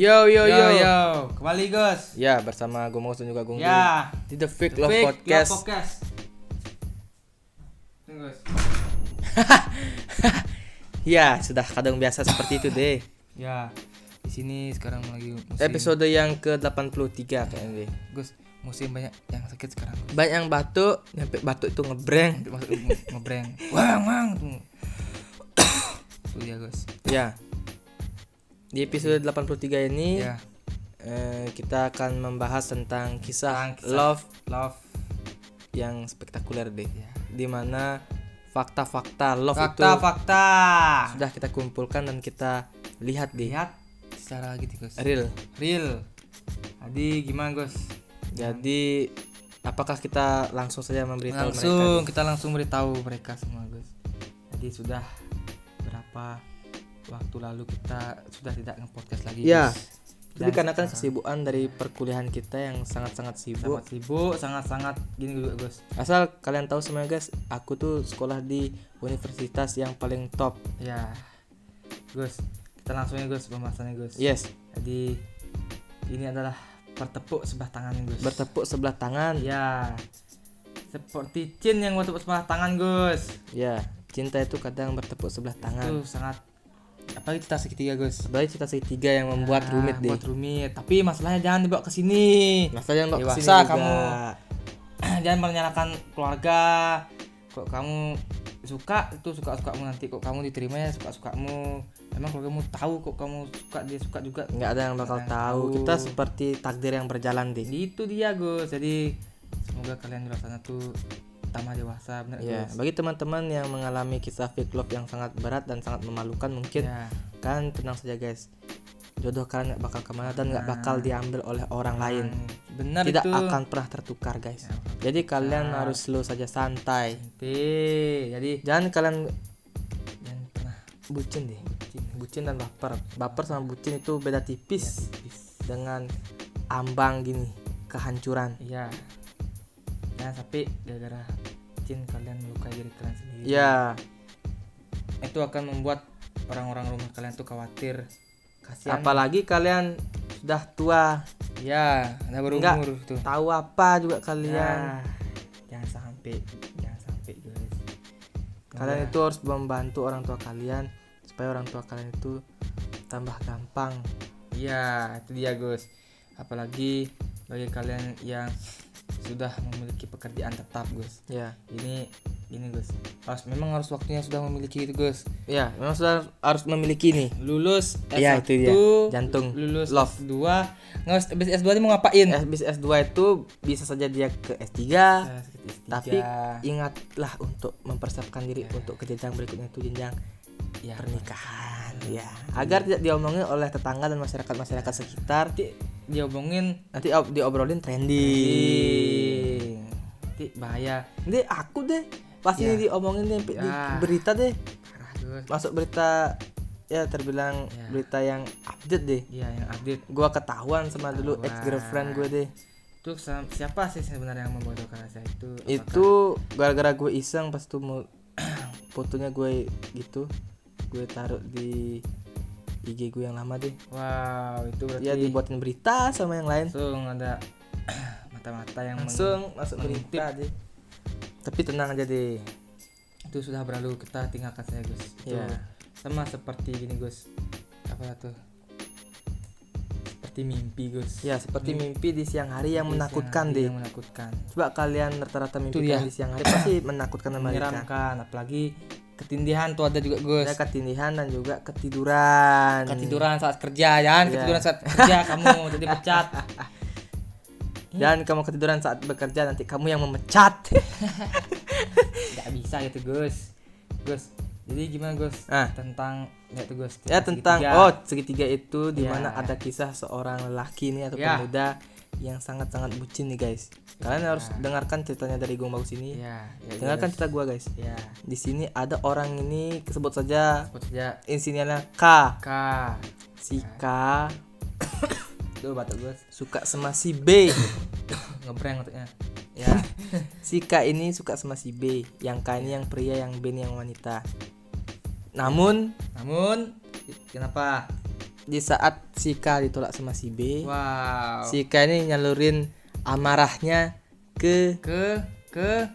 Yo yo yo. yo, kembali Gus. Ya bersama gue Maus dan juga Gung Ya, di The Fake The Love Fake Podcast. Love Podcast. Ya sudah kadang biasa seperti itu deh. Ya, di sini sekarang lagi musim. Episode yang ke 83 kayaknya deh. Gus, musim banyak yang sakit sekarang. Gus. Banyak yang batuk, nyampe batuk itu ngebreng. Nge- ngebreng. Wang wang. Tuh. Tuh ya Gus. Ya. Di episode 83 ini Ya, eh, kita akan membahas tentang kisah, Tentang kisah. love love. yang spektakuler deh. Ya. Di mana fakta-fakta love itu Fakta-fakta. sudah kita kumpulkan dan kita lihat deh. Lihat secara gitu Gus. Real. Real. Tadi gimana Gus? Jadi apakah kita langsung saja memberitahu langsung mereka? kita langsung beritahu mereka semua Gus jadi sudah berapa waktu lalu kita sudah tidak nge-podcast lagi Ya. Jadi karena kan kesibukan dari perkuliahan kita yang sangat-sangat sibuk. sangat sibuk sangat-sangat gini juga Gus Asal kalian tahu semuanya guys, aku tuh sekolah di universitas yang paling top. ya Gus kita langsung ya Gus pembahasannya Gus Yes, jadi ini adalah bertepuk sebelah tangan Gus bertepuk sebelah tangan. ya seperti Cin yang bertepuk sebelah tangan Gus Ya, cinta itu kadang bertepuk sebelah tangan. itu sangat apalagi kita segitiga Gus Sebagai cinta segitiga yang membuat Ah, rumit deh. buat rumit tapi masalahnya jangan dibawa ke sini Masa jangan bawa Dewasa ke sini juga. kamu. jangan menyalahkan keluarga kok kamu suka itu suka sukamu nanti kok kamu diterimanya suka sukamu emang keluargamu tahu kok kamu suka dia suka juga Nggak ada yang bakal yang tahu. tahu. Kita seperti takdir yang berjalan deh. itu dia Gus jadi semoga kalian di luar sana tuh tambah dewasa benar Ya, Gus bagi teman-teman yang mengalami kisah fake love yang sangat berat dan sangat memalukan mungkin ya kan tenang saja guys. Jodoh kalian nggak bakal ke mana dan nggak bakal diambil oleh orang lain. benar Tidak itu akan pernah tertukar guys. Ya, Jadi kalian harus slow saja santai. nanti jadi Jangan kalian jangan pernah bucin deh. Bucin dan baper. Baper sama bucin itu beda tipis dengan ambang gini kehancuran. iya jangan sampai gara-gara cin kalian melukai diri kalian sendiri. Ya, itu akan membuat orang-orang rumah kalian tuh khawatir. Kasihan. Apalagi kalian sudah tua, ya udah Enggak. berumur tuh. tahu apa juga kalian. ya jangan sampai jangan sampai guys. Kalian itu harus membantu orang tua kalian supaya orang tua kalian itu tambah gampang. iya itu dia Gus apalagi bagi kalian yang sudah memiliki pekerjaan tetap Gus Ya, ini ini Gus harus memang harus waktunya sudah memiliki itu Gus ya, memang sudah harus memiliki nih. lulus S1 Iya, itu dia. Jantung. lulus Love. S2 nggak habis S2 ini mau ngapain Habis S2 itu bisa saja dia ke S3, Nah, S3. tapi ingatlah untuk mempersiapkan diri untuk ke jenjang berikutnya itu jenjang ya pernikahan. Ya, agar tidak diomongin oleh tetangga dan masyarakat-masyarakat sekitar. nanti dia omongin Nanti ob- diobrolin trending. nanti bahaya Nanti aku deh pasti Ya. diomongin deh di Ya. berita deh. Masuk berita ya terbilang Ya. berita yang update deh. iya yang update Gua ketahuan sama dulu ex girlfriend gue deh. itu siapa sih sebenarnya yang membodohkan saya itu Apakah- itu gara-gara gue iseng pas tuh mau fotonya gue gitu gue taruh di IG gue yang lama deh. Wow itu berarti ya dibuatin berita sama yang lain. Langsung ada mata-mata yang langsung masuk berita deh tapi tenang aja deh itu sudah berlalu kita tinggalkan saya Gus. Ya. sama seperti gini Gus. Apa tuh seperti mimpi Gus. Ya seperti mimpi di siang hari yang Mimpi menakutkan hari deh yang menakutkan. Coba kalian rata-rata mimpi kalian di siang hari pasti menakutkan menyeramkan apalagi ketindihan tuh ada juga Gus. Ada ketindihan dan juga ketiduran. Ketiduran saat kerja jangan Iya. ketiduran saat kerja kamu jadi pecat. Dan kamu ketiduran saat bekerja nanti kamu yang memecat. Nggak bisa gitu Gus. Gus jadi gimana Gus? Ah. tentang ya tuh Gus ya tentang oh segitiga itu di Ya. mana ada kisah seorang lelaki nih atau Ya. pemuda yang sangat-sangat bucin nih guys. Kalian harus dengarkan ceritanya dari Gong Bagus ini. Ya ya dengarkan Gus. cerita gua guys. Ya di sini ada orang ini sebut saja sebut saja. inisialnya K. K. Si K. Tuh batuk Gus. Suka sama si B. Ngebreng maksudnya ya. Si K ini suka sama si B. Yang K ini yang pria yang B ini yang wanita namun namun kenapa? di saat si K ditolak sama si B wow. Si K ini nyalurin amarahnya ke ke ke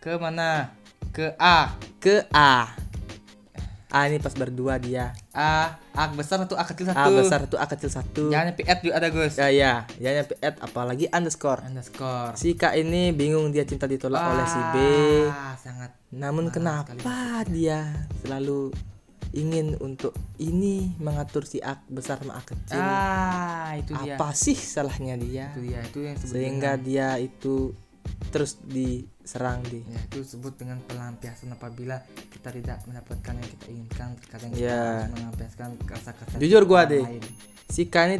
ke mana? Ke A. Ke A A ini pas berdua dia. A A besar satu A kecil satu? A besar satu A kecil satu? Jangan PF juga ada Gus. Ya ya. Ya nyampe at apalagi underscore. Underscore. Si K ini bingung dia cinta ditolak oleh si B. Ah, sangat namun kenapa dia selalu ingin untuk ini mengatur si A besar sama A kecil? Ah itu dia. Apa sih salahnya dia? Itu dia itu yang disebut sehingga dia itu terus diserang di. Ya itu disebut dengan pelampiasan apabila kita tidak mendapatkan yang kita inginkan terkadang kita Ya. harus melampiaskan rasa-rasa Jujur gua deh. si K ini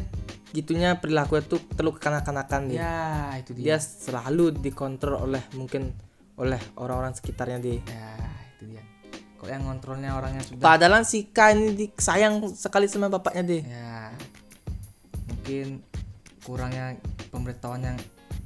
gitunya perilaku itu terlalu kekanak-kanakan dia ya itu dia. Dia selalu dikontrol oleh mungkin oleh orang-orang sekitarnya di ya itu dia. Kok yang ngontrolnya orangnya sudah padahal si K ini di- sayang sekali sama bapaknya deh ya mungkin kurangnya pemberitahuan yang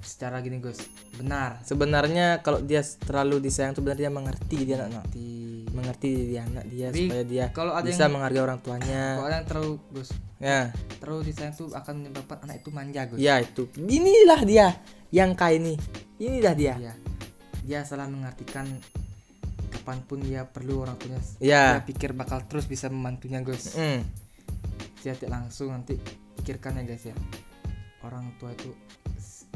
secara gini Gus benar sebenarnya kalau dia terlalu disayang tuh benar dia mengerti dia anak di mengerti dia anak dia Tapi supaya dia kalau ada bisa yang menghargai orang kalau tuanya ada yang terlalu Gus ya terlalu disayang tuh akan menyebabkan anak itu manja Gus ya itu inilah dia yang K ini inilah dia Iya. Dia salah mengartikan kapan pun dia perlu orang tuanya. Ya. Dia pikir bakal terus bisa membantunya Gus. Mm. Dia langsung nanti pikirkan ya guys ya. Orang tua itu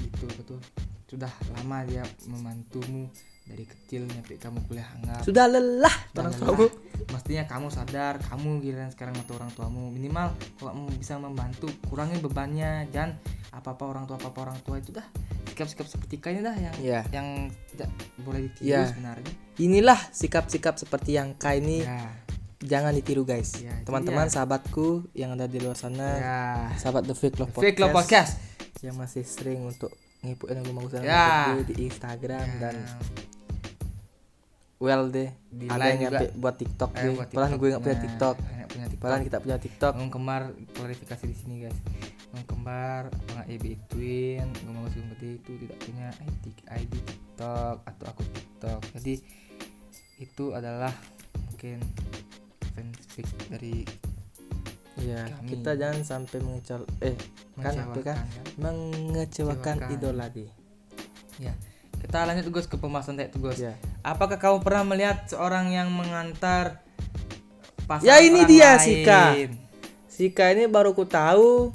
itu betul sudah lama dia membantumu dari kecil sampai kamu kuliah anggap. sudah lelah Sudah orang lelah. tuamu Mestinya kamu sadar kamu giliran sekarang atau orang tuamu minimal kalau kamu bisa membantu kurangi bebannya jangan apa apa orang tua apa apa orang tua itu dah sikap-sikap seperti kayaknya dah yang ya yang tidak boleh ditiru Ya. sebenarnya. inilah sikap-sikap seperti yang K ini Ya, jangan ditiru guys Ya, teman-teman dia. sahabatku yang ada di luar sana ya. sahabat The Fake Love Podcast, Fake Love Podcast. Yang masih sering untuk ngipuin lagu bagusan Ya. gue di Instagram Ya. dan well deh Di ada yang juga. nyampe buat TikTok Eh, deh buat padahal gue nggak punya TikToknya. TikTok Nggak punya TikTok. padahal kita punya TikTok Bang kembar klarifikasi di sini guys. Bang kembar, Bang EB Twin, Mas Gede itu tidak punya ID, ID TikTok atau akun TikTok. Jadi itu adalah mungkin fanspeak dari ya Kami. kita jangan sampai mengecol eh kan apa kan mengecewakan kan. mengecewakan idola deh Ya. Kita lanjut Gus ke pembahasan tadi Gus. ya Apakah kamu pernah melihat seorang yang mengantar pasangan Ya, ini dia, lain? Sika. Sika ini baru ku tahu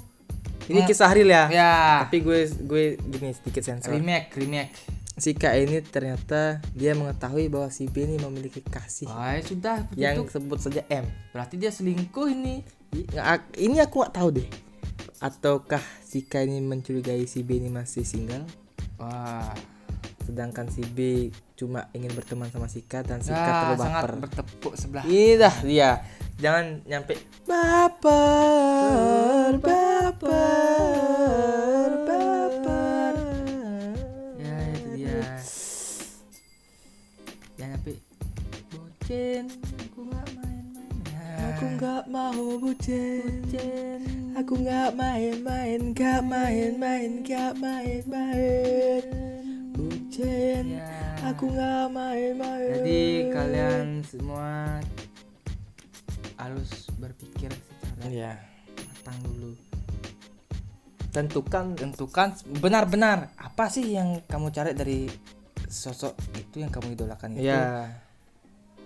ini Hmm. kisah real ya Ya. tapi gue gue gini sedikit sensor Remake, remake. si K ini ternyata dia mengetahui bahwa si B ini memiliki kasih Wah, sudah yang begitu. sebut saja M. Berarti dia selingkuh ini. Ini aku nggak tahu deh. Ataukah si K ini mencurigai si B ini masih single, Wah, sedangkan si B cuma ingin berteman sama si K dan si K ya, terlalu sangat baper. bertepuk sebelah. Ini dah dia. Jangan nyampe baper, baper, baper. Ya, itu dia. Ya, tapi bucin, aku nggak main-main. Aku nggak mau bucin. bucin. Aku nggak main-main, nggak main-main, nggak main-main. Bucin, Ya. aku nggak main-main. Jadi kalian semua harus berpikir secara ya matang dulu. tentukan Tentukan benar-benar apa sih yang kamu cari dari sosok itu yang kamu idolakan itu. ya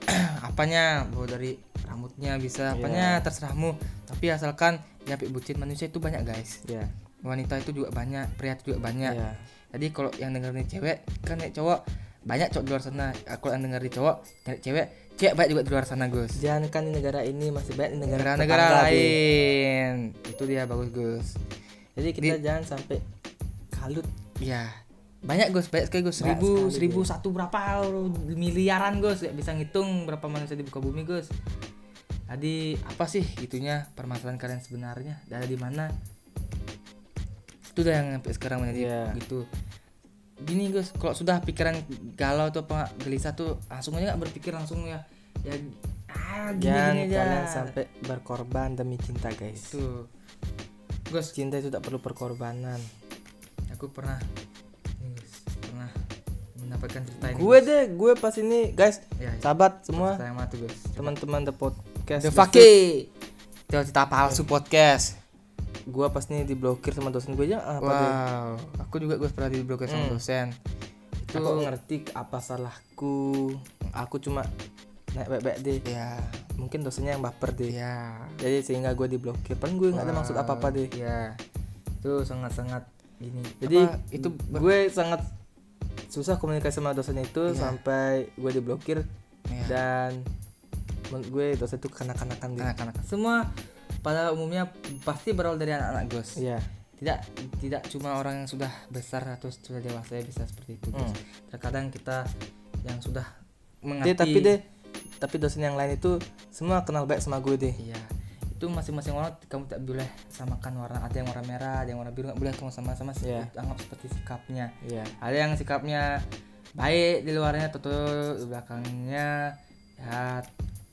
apanya bahwa dari rambutnya bisa apanya terserahmu. Tapi asalkan ya bucin manusia itu banyak guys. Ya wanita itu juga banyak pria itu juga banyak. Ya jadi kalau yang dengerin cewek kan nek cowok banyak cowok di luar sana. Kalau yang dengerin cowok nyari cewek cewek banyak juga di luar sana Gus. Jangan kan di negara ini masih banyak di negara negara-negara tetangga, Bi. lain. Itu dia bagus Gus. Jadi kita jangan sampai kalut. Ya banyak Gus. Banyak sekali Gus. Seribu sekali, seribu satu berapa miliaran Gus. Bisa ngitung berapa manusia di muka bumi Gus jadi apa sih itunya permasalahan kalian sebenarnya? Ada di mana? Itu dah yang sampai sekarang menjadi Iya. gitu. Gini Gus kalau sudah pikiran galau atau apa gelisah tuh langsung aja nggak berpikir langsung ya. Ya ah gini, jangan gini aja. kalian sampai berkorban demi cinta guys. Tuh Gus. Cinta itu tak perlu perkorbanan. Aku pernah ini, pernah mendapatkan cerita ini gue deh gue pas ini guys ya, sahabat semua. Teman-teman the podcast The The Faki cerita palsu podcast. Gua pas nih diblokir sama dosen gue aja apa deh? Wow. Aku juga gue pernah diblokir sama Hmm. dosen. Itu aku ngerti apa salahku. Aku cuma naik bebek deh. Ya mungkin dosennya yang baper deh. Ya jadi sehingga gue diblokir. Padahal gue nggak ada maksud apa apa deh. Ya itu sangat sangat gini jadi Apa, itu gue sangat susah komunikasi sama dosen itu Iya. sampai gue diblokir ya, dan gue dosen itu kanak-kanakan deh. Anak-anak semua pada umumnya pasti berawal dari anak-anak Gus. Iya. Tidak tidak cuma orang yang sudah besar atau sudah dewasa ya bisa seperti itu Gus. Hmm. terkadang kita yang sudah mengerti tapi deh tapi dosen yang lain itu semua kenal baik sama gue deh. Iya. Itu masing-masing orang kamu tak boleh samakan warna ada yang warna merah ada yang warna biru nggak boleh kamu sama-sama sih. Iya. anggap seperti sikapnya. Iya. Ada yang sikapnya baik di luarnya tuh di belakangnya ya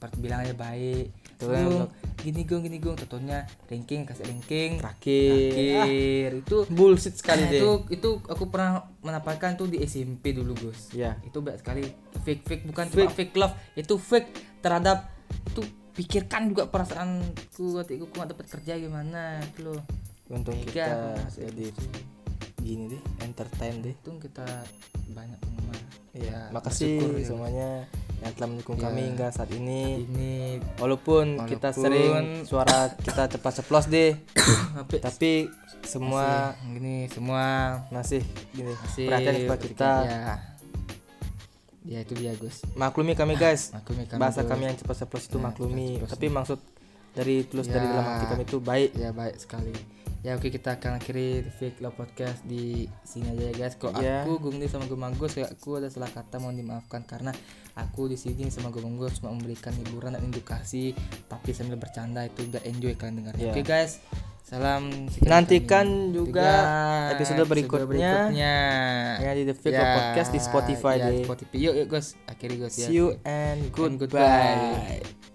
per- bilang aja baik. Tuh Gung, gini gung gini gung. Tentunya ranking kasih ranking. Terakhir. Ah, terakhir. Itu bullshit sekali deh itu itu aku pernah mendapatkan tuh di SMP dulu Gus. Iya. Itu banyak sekali. Fake fake bukan cuma fake. love. Itu fake terhadap itu pikirkan juga perasaanku hatiku aku nggak dapat kerja gimana? Itu loh. Untung kita jadi gini deh entertain deh untung kita banyak penggemar Iya, Ya, makasih ya. semuanya yang telah mendukung Ya. kami hingga saat ini. ini Walaupun, kita Walaupun- sering suara kita cepat ceplos deh, tapi semua gini semua masih gini masih perhatian kepada kita. ya ya itu dia Gus Maklumi kami guys. maklumi kami Bahasa Gus. kami yang cepat ceplos itu Ya, maklumi, tapi maksud dari tulus dari Ya. dalam hati kami itu baik. ya baik sekali ya oke kita akan akhiri fake love podcast di sini aja ya guys kok Ya. aku Gungdi sama Gue Manggus kayak aku ada salah kata mohon dimaafkan karena aku di sini sama Gue Manggus cuma memberikan hiburan dan edukasi tapi sambil bercanda itu biar enjoy kalian dengarnya Ya. oke guys salam Nantikan kami. juga episode berikutnya. berikutnya. Ya di The Fake Ya, Love Podcast di Spotify ya, deh. Spotify yuk yuk guys akhiri guys ya See you and And goodbye.